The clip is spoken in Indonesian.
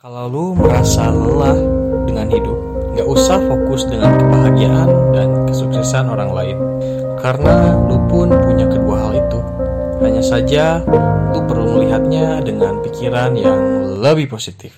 Kalau lu merasa lelah dengan hidup, nggak usah fokus dengan kebahagiaan dan kesuksesan orang lain. Karena lu pun punya kedua hal itu. Hanya saja, lu perlu melihatnya dengan pikiran yang lebih positif.